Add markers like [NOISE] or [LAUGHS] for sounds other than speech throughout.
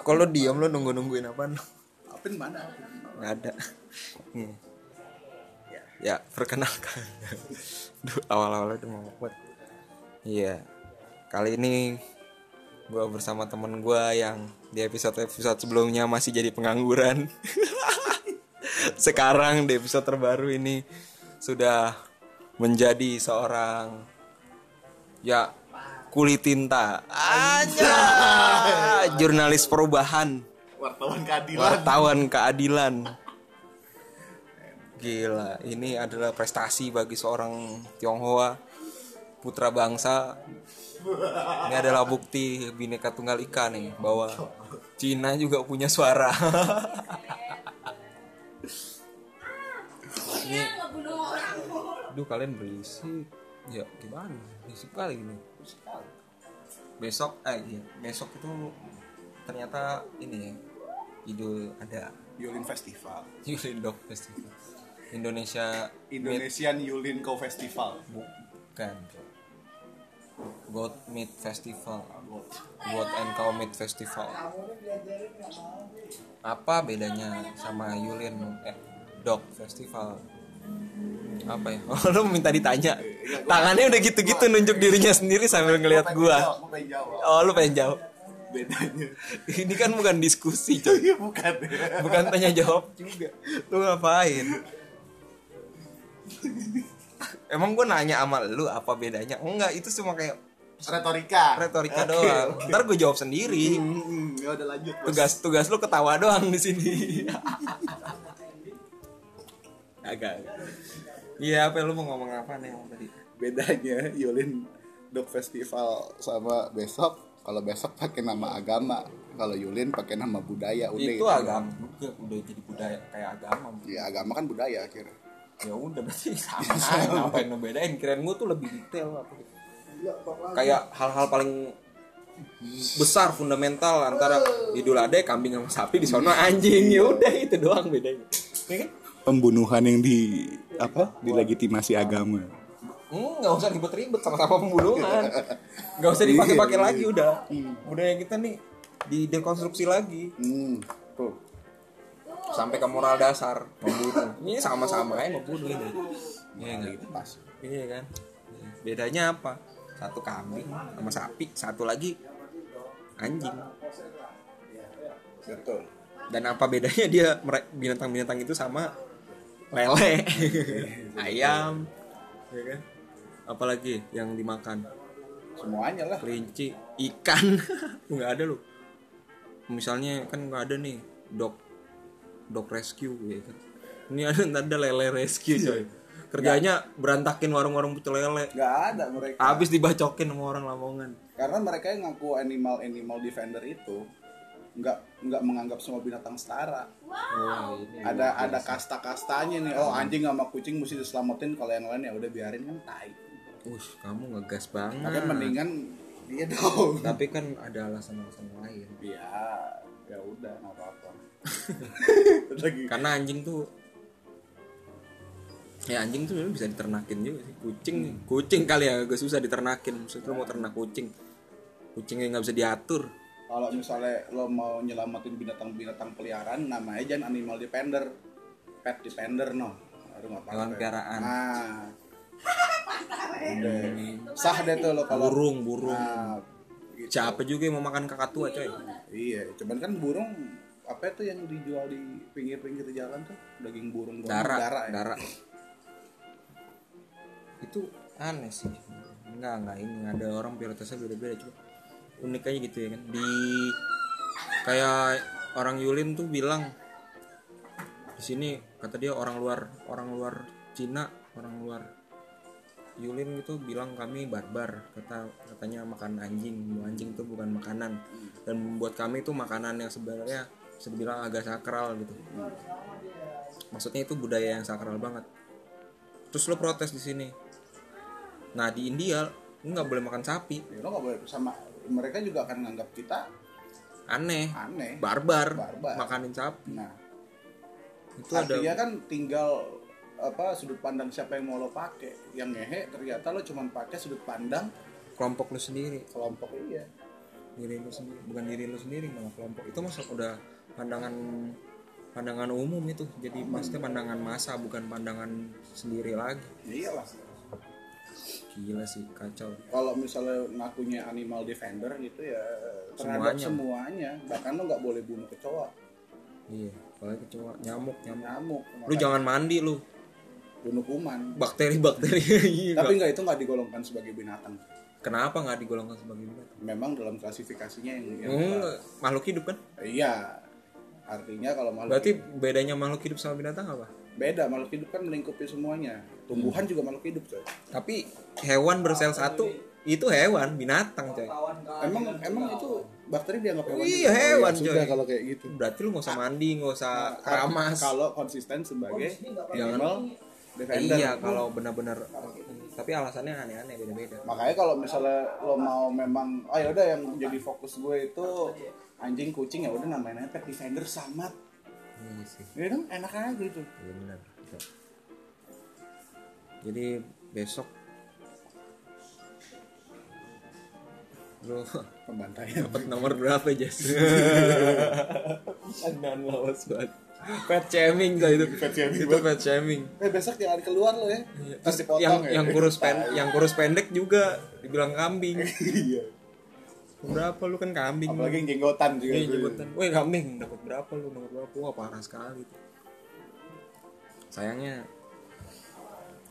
kalau diam lo nunggu nungguin apa Apin mana? nggak ada. Nih. ya perkenalkan. [LAUGHS] Duh, awal-awal udah mau buat iya. Kali ini gua bersama temen gua yang di episode episode sebelumnya masih jadi pengangguran. [LAUGHS] Sekarang di episode terbaru ini sudah menjadi seorang ya kulit tinta aja jurnalis perubahan. Wartawan keadilan. wartawan keadilan. Gila ini adalah prestasi bagi seorang Tionghoa putra bangsa. Ini adalah bukti bineka tunggal ika nih bahwa Cina juga punya suara. Ini Duh kalian berisik. Ya gimana? Berisik kali ini Besok eh iya Besok itu Ternyata ini ya Idul ada Yulin Festival. [LAUGHS] Yulin Dog Festival. Indonesia Indonesian Yulin Co Festival. Bukan. Goat Meat Festival. Goat and Cow Meat Festival. Apa bedanya sama Yulin eh, Dog Festival apa ya? [LAUGHS] Oh, lu minta ditanya. Tangannya udah gitu-gitu nunjuk dirinya sendiri sambil ngelihat gua. Jawab. Oh, lu pengen jawab. Bedanya. [LAUGHS] Ini kan bukan diskusi, coy. Iya bukan. Bukan tanya jawab juga. Lu ngapain? Emang gua nanya sama lu apa bedanya? Enggak, itu cuma kayak Retorika. retorika Oke, doang. oke. Ntar gue jawab sendiri. Hmm, ya udah lanjut. Bos. Tugas tugas lu ketawa doang di sini. [LAUGHS] Agak. Iya, apa lu mau ngomong apa nih yang tadi? Bedanya Yulin Dog Festival sama besok kalau besok pakai nama agama, kalau Yulin pakai nama budaya udah itu gitu. agama juga udah jadi budaya kayak agama. Ya agama kan budaya akhirnya. ya udah berarti [LAUGHS] sama aja ngapain ngebedain kirain gua tuh lebih detail apa gitu. Kayak hal-hal paling besar fundamental antara idul adha kambing sama sapi di sono anjing. Ya udah itu doang bedanya. Ya kan? Pembunuhan yang di apa? Dilegitimasi agama. Hmm, nggak usah ribet-ribet sama-sama pembunuhan [LAUGHS] nggak usah dipakai-pakai lagi udah budaya kita nih didekonstruksi lagi Hmm. tuh sampai ke moral dasar membunuh ini sama-sama aja membunuh ini iya nggak gitu Pas. iya kan bedanya apa satu kambing sama sapi satu lagi anjing Betul. dan apa bedanya dia binatang-binatang itu sama lele. Ayam. Ya kan? Apalagi yang dimakan? Semuanya lah. kelinci ikan. [LAUGHS] Nggak ada loh misalnya kan nggak ada nih dog dog rescue ya kan? Ini ada ada lele rescue coy. Kerjanya berantakin warung-warung pecel lele. Gak ada mereka. habis dibacokin sama orang Lamongan. Karena mereka yang ngaku animal animal defender itu nggak nggak menganggap semua binatang setara. Wah, ini. Ada ada kasta-kastanya nih. Oh anjing sama kucing mesti diselamatin kalau yang lain ya udah biarin kan tai. Ush, kamu ngegas banget Makanya mendingan dia dong. tapi kan ada alasan-alasan lain Ya ya udah nggak apa-apa. [LAUGHS] Lagi karena anjing tuh ya anjing tuh bisa diternakin juga sih kucing kucing kali ya agak susah diternakin maksudnya lu mau ternak kucing kucingnya nggak bisa diatur kalau misalnya lo mau nyelamatin binatang-binatang peliharaan namanya jangan animal defender. Pet defender no. Nggak apa-apa. Hewan peliharaan. nah udah. Sah deh tuh lo kalau burung burung. Nah, gitu. siapa juga yang mau makan kakak tua coy. Iya cuman kan burung apa itu yang dijual di pinggir-pinggir jalan tuh? Daging burung darah darah ya? darah itu aneh sih. Enggak enggak ini. Ada orang prioritasnya beda-beda cuma unik aja gitu ya kan. Di kayak orang Yulin tuh bilang di sini kata dia orang luar orang luar Cina orang luar Yulin itu bilang kami barbar kata katanya makan anjing anjing itu bukan makanan. Dan membuat kami itu makanan yang sebenarnya bisa dibilang agak sakral gitu. Maksudnya itu budaya yang sakral banget. Terus lo protes di sini. Nah di India lo nggak boleh makan sapi. Ya, lo nggak boleh sama mereka juga akan nganggap kita aneh. Aneh. Barbar, Barbar. makanin sapi. Nah. Itu ada artinya kan tinggal apa sudut pandang siapa yang mau lo pakai yang ngehe ternyata lo cuma pakai sudut pandang kelompok lo sendiri. kelompok iya. Diri lu sendiri. Bukan diri lu sendiri malah kelompok. Itu masuk udah pandangan pandangan umum itu. Jadi pasti pandangan masa bukan pandangan sendiri lagi. Ya iyalah gila sih kacau. Kalau misalnya ngakunya animal defender gitu ya terhadap Semuanya. semuanya, bahkan lo nggak boleh bunuh kecoa. Iya apalagi kecoa. Nyamuk nyamuk. Nyamuk lu jangan mandi lu. Bunuh kuman. Bakteri bakteri [LAUGHS] iya. Tapi nggak itu nggak digolongkan sebagai binatang. Kenapa nggak digolongkan sebagai binatang? Memang dalam klasifikasinya yang, yang Hmm, makhluk hidup kan? Iya. Artinya kalau makhluk berarti bedanya makhluk hidup sama binatang apa beda makhluk hidup kan melingkupi semuanya. Tumbuhan juga makhluk hidup coy. Tapi hewan bersel satu itu hewan binatang coy. Emang emang itu bakteri dianggap hewan Iya, juga? hewan, ya, sudah coy. kalau kayak gitu. Berarti lu nggak usah mandi nggak usah keramas. kalau konsisten sebagai animal defender. Iya kalau benar-benar tapi alasannya aneh-aneh beda-beda. Makanya kalau misalnya lo mau memang ah udah yang jadi fokus gue itu anjing kucing ya udah namanya pet defender sama iya sih. Ya kan enak aja gitu. Iya benar. Jadi besok. Lu pembantaian. dapat nomor berapa Jas? [LAUGHS] Andan lawas banget. Pet shaming tuh itu. Pet shaming itu pet shaming. eh besok jangan keluar lo ya. Terus dipotong yang ya. yang kurus pen yang kurus pendek juga dibilang kambing. [LAUGHS] iya Berapa lu kan kambing. apalagi yang jenggotan juga Iya, jemputan. Weh kambing dapat berapa lu nomor berapa? Wah parah sekali tuh. Sayangnya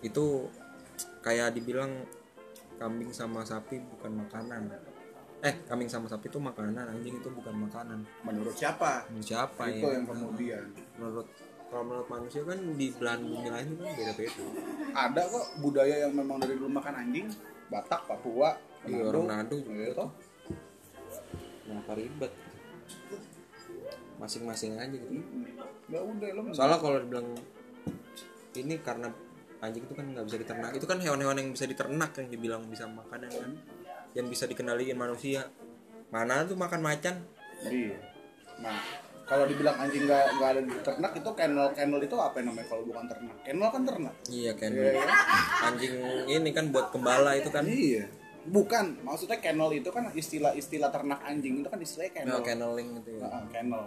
itu kayak dibilang kambing sama sapi bukan makanan. Eh, kambing sama sapi itu makanan, anjing itu bukan makanan. menurut siapa Menurut siapa itu ya? yang kemudian Menurut kalau menurut manusia kan di belahan bumi lain itu kan beda-beda. ada kok budaya yang memang dari dulu makan anjing Batak Papua Iya, orang Nado juga toh. Kenapa ribet? Masing-masing aja gitu. ya udah lo soalnya kalau dibilang ini karena anjing itu kan nggak bisa diternak itu kan hewan-hewan yang bisa diternak yang dibilang bisa makanan kan yang bisa dikendaliin manusia mana tuh makan macan Iya. Nah, kalau dibilang anjing nggak nggak ada di ternak itu kennel kennel itu apa namanya kalau bukan ternak? Kennel kan ternak. iya kan Iya, iya. anjing ini kan buat gembala itu kan Iya. Bukan, maksudnya kennel itu kan istilah-istilah ternak anjing itu kan istilahnya kennel. no kenneling gitu ya Nah, kennel.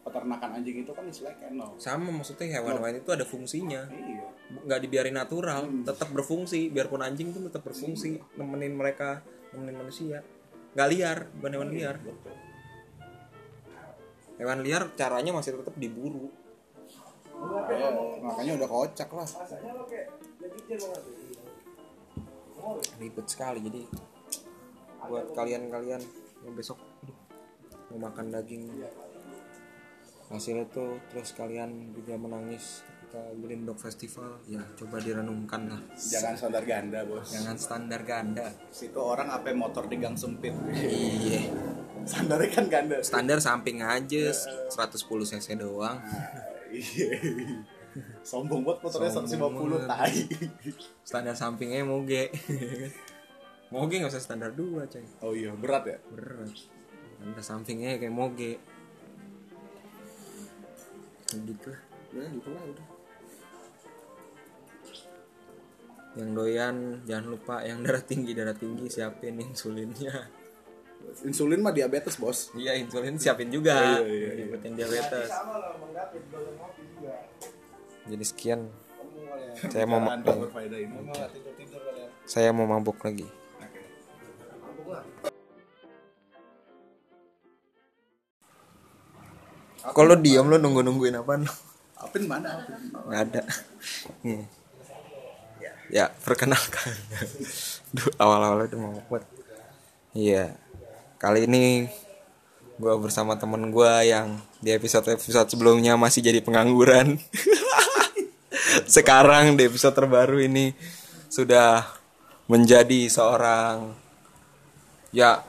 Peternakan anjing itu kan istilahnya kennel. sama maksudnya hewan-hewan itu ada fungsinya Iya. nggak dibiarin natural tetap berfungsi biarpun anjing tuh tetap berfungsi nemenin mereka nemenin manusia nggak liar bukan hewan liar hewan liar caranya masih tetap diburu Makanya, makanya udah kocak lah. Ribet sekali jadi buat kalian-kalian yang besok mau makan daging hasilnya tuh terus kalian juga menangis ketika Green Dog Festival ya coba direnungkan lah Jangan standar ganda, Bos. jangan standar ganda Situ orang apa motor di gang sempit. iya Standarnya kan ganda. standar samping aja 110 cc doang Iya. Sombong banget motornya Sombong 150 tai. standar sampingnya moge moge nggak usah standar dua coy Oh iya, berat ya? berat standar sampingnya kayak moge gitu lah Ya gitu lah udah. yang doyan jangan lupa yang darah tinggi darah tinggi siapin insulinnya Insulin mah diabetes, Bos. iya insulin siapin juga Iya, iya, iya. buat yang diabetes jadi sekian. Saya mau berfaedah ini. saya mau mabuk lagi. Kalau diam lo nunggu nungguin apa Apin mana? Apin? nggak ada. Nih. ya. Perkenalkan. [LAUGHS] Duh, awal-awal udah mau buat iya. Kali ini gua bersama temen gua yang di episode episode sebelumnya masih jadi pengangguran [LAUGHS] sekarang di episode terbaru ini sudah menjadi seorang ya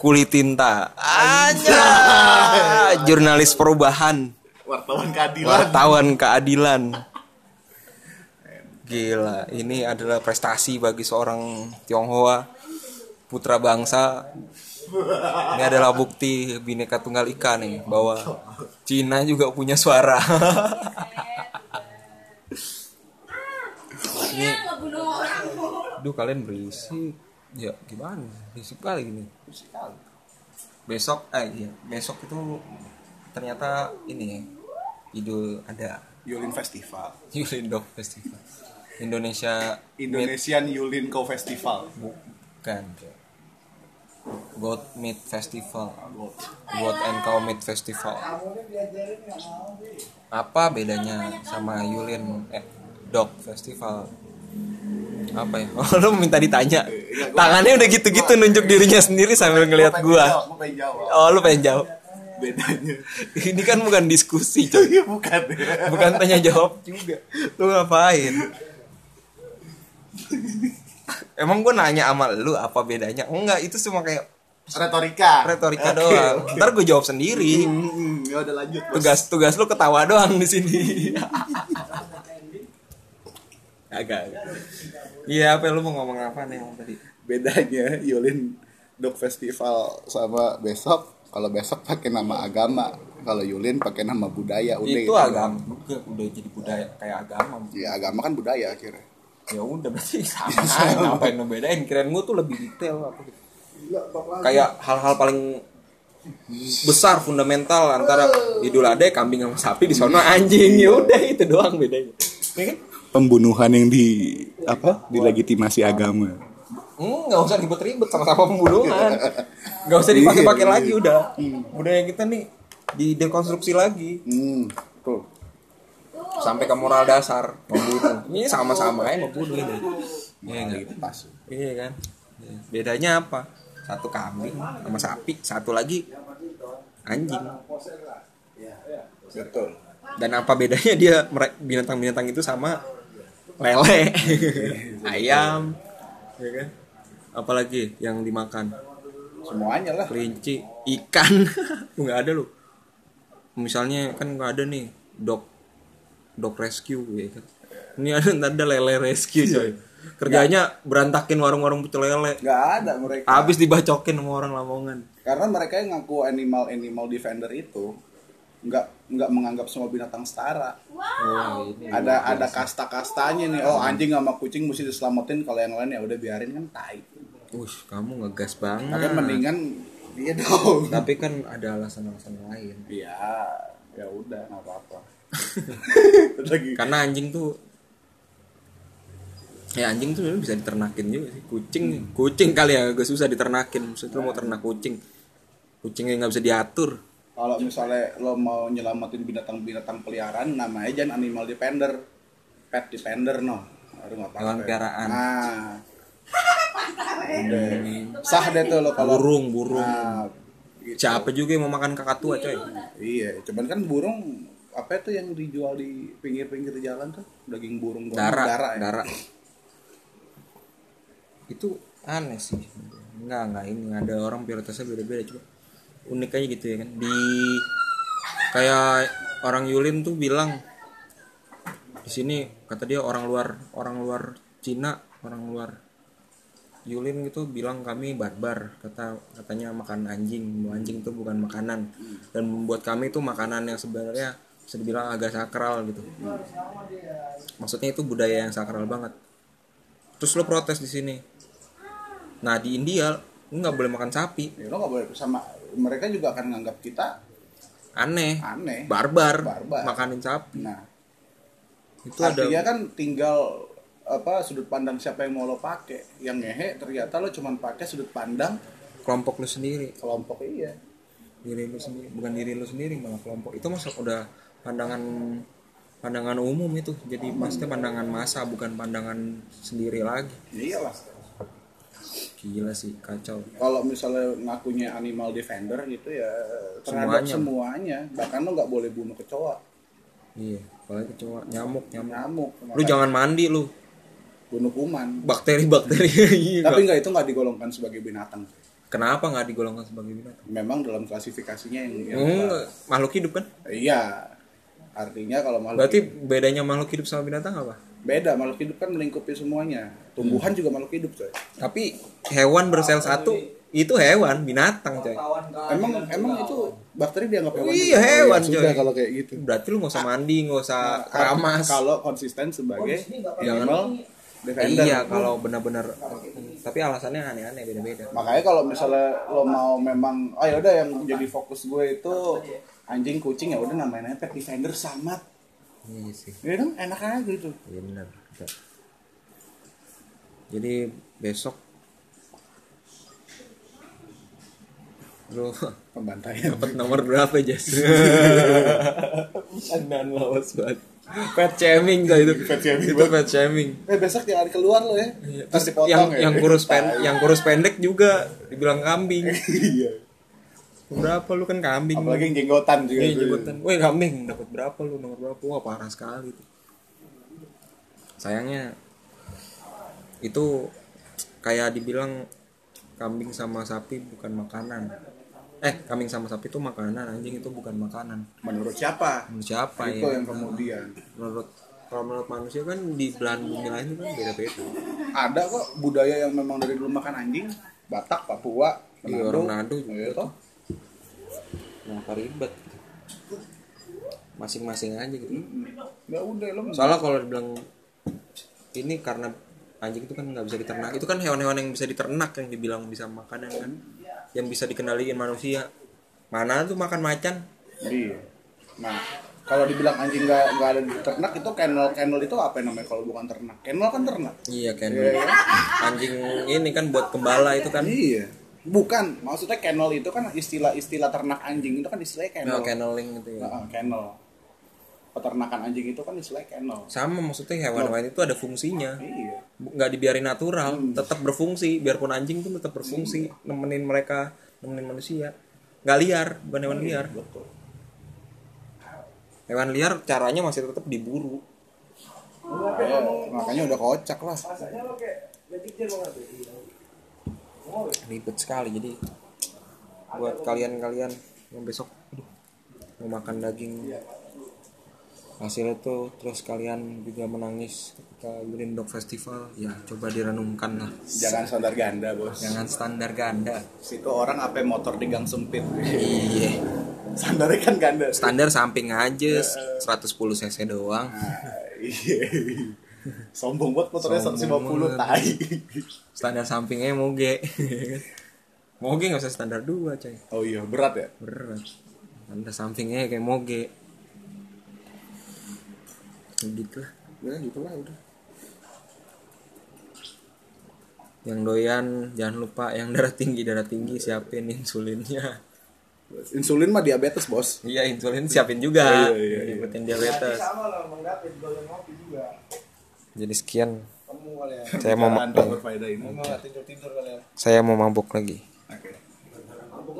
kulit tinta. Aja jurnalis perubahan. Wartawan keadilan. wartawan keadilan. Gila ini adalah prestasi bagi seorang Tionghoa putra bangsa. Ini adalah bukti bineka tunggal ika nih bahwa Cina juga punya suara [LAUGHS] ini duh kalian berisik. Ya gimana? Berisik kali gini besok eh iya. Besok itu ternyata ini ya idul ada Yulin Festival. [LAUGHS] Yulin Dog Festival. Indonesia Indonesian Yulin Co Festival. Bukan Goat Meat Festival. Goat and Cow Meat Festival. Apa bedanya sama Yulin eh, Dog Festival apa ya? Oh, [LAUGHS] lu minta ditanya. Iya, gua- tangannya udah gitu-gitu nunjuk dirinya sendiri sambil ngelihat gua. Gua jawab. Oh lu pengen jawab? Bedanya. [LAUGHS] Ini kan bukan diskusi [LAUGHS] coy. Iya bukan. Bukan tanya jawab juga. Lu ngapain? Emang gue nanya sama lu apa bedanya? Enggak itu cuma kayak retorika. Retorika Oke, doang. ntar gue jawab sendiri. Hmm, ya udah lanjut tugas tugas lu ketawa doang di sini agak iya apa lu mau ngomong apa nih emang tadi? Bedanya Yulin Dog Festival sama besok kalau besok pakai nama agama. Kalau Yulin pakai nama budaya udah itu agama. juga udah jadi budaya kayak agama. Ya agama kan budaya akhirnya. Ya udah berarti [LAUGHS] sama aja ngapain lu bedain? Kirain gue tuh lebih detail apa gitu. Kayak hal-hal paling besar fundamental antara idul adha kambing sama sapi di sono anjing. Ya udah itu doang bedanya. Ya kan? Pembunuhan yang di apa dilegitimasi agama. Hmm, nggak usah ribet-ribet sama-sama pembunuhan. Nggak usah dipakai-pakai lagi udah. Budaya kita nih didekonstruksi lagi. Hmm tuh sampai ke moral dasar membunuh. Ini sama-sama aja membunuh ini. Iya nggak gitu. pas. Iya kan? Iya. bedanya apa? Satu kambing sama sapi satu lagi anjing. Betul. Dan apa bedanya dia binatang-binatang itu sama lele. [LAUGHS] Ayam. Ya kan? Apalagi yang dimakan? Semuanya lah. Kelinci ikan. [LAUGHS] Nggak ada loh. Misalnya kan nggak ada nih dog dog rescue ya kan? Ini ada ada lele rescue coy. Kerjanya berantakin warung-warung pecel lele. Nggak ada mereka. Habis dibacokin sama orang Lamongan. Karena mereka yang ngaku animal animal defender itu nggak nggak menganggap semua binatang setara. Wah ini ada ada kasta kastanya nih. Oh anjing sama kucing mesti diselamatin kalau yang lain ya udah biarin kan tai. Ush, kamu ngegas banget. Makanya mendingan dia dong. [LAUGHS] Tapi kan ada alasan-alasan lain. Iya ya udah nggak apa apa lagi [LAUGHS] karena anjing tuh ya anjing tuh bisa diternakin juga sih. Kucing kucing kali ya agak susah diternakin. Maksudnya lu mau ternak kucing. Kucing yang nggak bisa diatur kalau misalnya lo mau nyelamatin binatang-binatang peliharaan namanya jangan animal defender. Pet defender no. Hewan peliharaan. nah sah deh tuh lo kalau burung burung. Nah, gitu. siapa juga yang mau makan kakak tua coy. Iya cuman kan burung apa itu yang dijual di pinggir-pinggir jalan tuh? Daging burung darah darah ya? darah itu aneh sih. Enggak enggak. Ini ada orang prioritasnya beda-beda coba unik aja gitu ya kan. Di kayak orang Yulin tuh bilang di sini kata dia orang luar orang luar Cina orang luar Yulin gitu bilang kami barbar kata katanya makan anjing anjing itu bukan makanan. Dan membuat kami itu makanan yang sebenarnya bisa dibilang agak sakral gitu. Maksudnya itu budaya yang sakral banget. Terus lo protes di sini. Nah di India lo nggak boleh makan sapi. Ya, lo nggak boleh sama mereka juga akan nganggap kita aneh. Aneh. Barbar, Barbar. makanin sapi. Nah. Itu ada artinya kan tinggal apa sudut pandang siapa yang mau lo pakai yang ngehe ternyata lo cuman pakai sudut pandang kelompok lo sendiri. kelompok iya. Diri lo sendiri. Bukan diri lo sendiri malah kelompok. Itu masuk udah pandangan pandangan umum itu. Jadi pasti pandangan masa bukan pandangan sendiri lagi. Iyalah gila sih kacau. Kalau misalnya ngakunya animal defender gitu ya terhadap Semuanya. semuanya, bahkan lo nggak boleh bunuh kecoa. Iya apalagi kecoa. Nyamuk nyamuk. Nyamuk lu jangan mandi lu. Bunuh kuman. Bakteri bakteri [LAUGHS] iya tapi nggak itu nggak digolongkan sebagai binatang. Kenapa nggak digolongkan sebagai binatang? Memang dalam klasifikasinya yang, yang Hmm, makhluk hidup kan? Iya. Artinya kalau makhluk berarti bedanya makhluk hidup sama binatang apa beda makhluk hidup kan melingkupi semuanya. Tumbuhan juga makhluk hidup coy. Tapi hewan bersel satu itu hewan binatang coy. emang emang itu bakteri dianggap hewan Iya, juga? Oh, hewan, ya sudah coy. kalau kayak gitu. Berarti lu nggak usah mandi nggak usah keramas. kalau konsisten sebagai Jangan- animal defender. Iya kalau benar-benar tapi alasannya aneh-aneh beda-beda. Makanya kalau misalnya lo mau memang oh ya udah yang jadi fokus gue itu anjing kucing ya udah namanya pet defender sama iya sih ya kan enak aja gitu iya benar jadi besok lu [LAUGHS] pembantaian dapat nomor berapa Jas? [LAUGHS] Andan lawas banget. Pet shaming tuh itu. Pet shaming Itu pet shaming. eh besok jangan keluar lo ya terus dipotong yang ya yang kurus pen [LAUGHS] yang kurus pendek juga dibilang kambing. iya Berapa lu kan kambing. apalagi yang jenggotan juga Iya, tuh. jemputan. Woi kambing dapat berapa lu nomor berapa? Wah parah sekali itu. Sayangnya itu kayak dibilang kambing sama sapi bukan makanan. Eh, kambing sama sapi itu makanan, anjing itu bukan makanan. menurut siapa Menurut siapa itu ya? yang kemudian Menurut kalau menurut manusia kan di belahan bumi lain kan beda-beda. ada kok budaya yang memang dari dulu makan anjing Batak Papua Iya, orang Manado juga Iya, toh. Kenapa ribet? Masing-masing aja gitu. ya udah lo Soalnya kalau dibilang ini karena anjing itu kan nggak bisa diternak. Itu kan hewan-hewan yang bisa diternak yang dibilang bisa makanan kan. Yang bisa dikendaliin manusia. Mana tuh makan macan? Iya. Nah, kalau dibilang anjing nggak nggak ada di ternak itu kennel kennel itu apa namanya kalau bukan ternak? Kennel kan ternak. Iya kan. Iya, iya. Anjing ini kan buat gembala itu kan. Iya. Bukan, maksudnya kennel itu kan istilah-istilah ternak anjing itu kan istilahnya kennel. Nah, kenneling gitu ya. Nah, kennel. Peternakan anjing itu kan istilahnya kennel. Sama maksudnya hewan-hewan itu ada fungsinya. Iya. Bu- nggak dibiarin natural, tetap berfungsi. Biarpun anjing tuh tetap berfungsi, nemenin mereka, nemenin manusia. Nggak liar, bukan hewan liar. Betul. Hewan liar caranya masih tetap diburu. Makanya, makanya udah kocak lah. Ribet sekali jadi buat kalian-kalian yang besok aduh, mau makan daging hasilnya tuh terus kalian juga menangis ketika Green Dog Festival ya coba direnungkan lah Jangan standar ganda, Bos. jangan standar ganda Situ orang apa motor di gang sempit. iya Standarnya kan ganda. standar samping aja 110 cc doang Ah, iya. Sombong banget motornya Sombong 150 tai. standar sampingnya moge moge nggak usah standar dua coy Oh iya, berat ya? berat standar sampingnya kayak moge gitu lah Ya gitu lah udah. yang doyan jangan lupa yang darah tinggi darah tinggi siapin insulinnya Insulin mah diabetes, Bos. iya insulin siapin juga Iya, iya, iya. Dapetin diabetes sama ngopi juga jadi sekian. Kamu kali ya. Saya mau kali ya? Saya mau mabuk lagi. Mabuk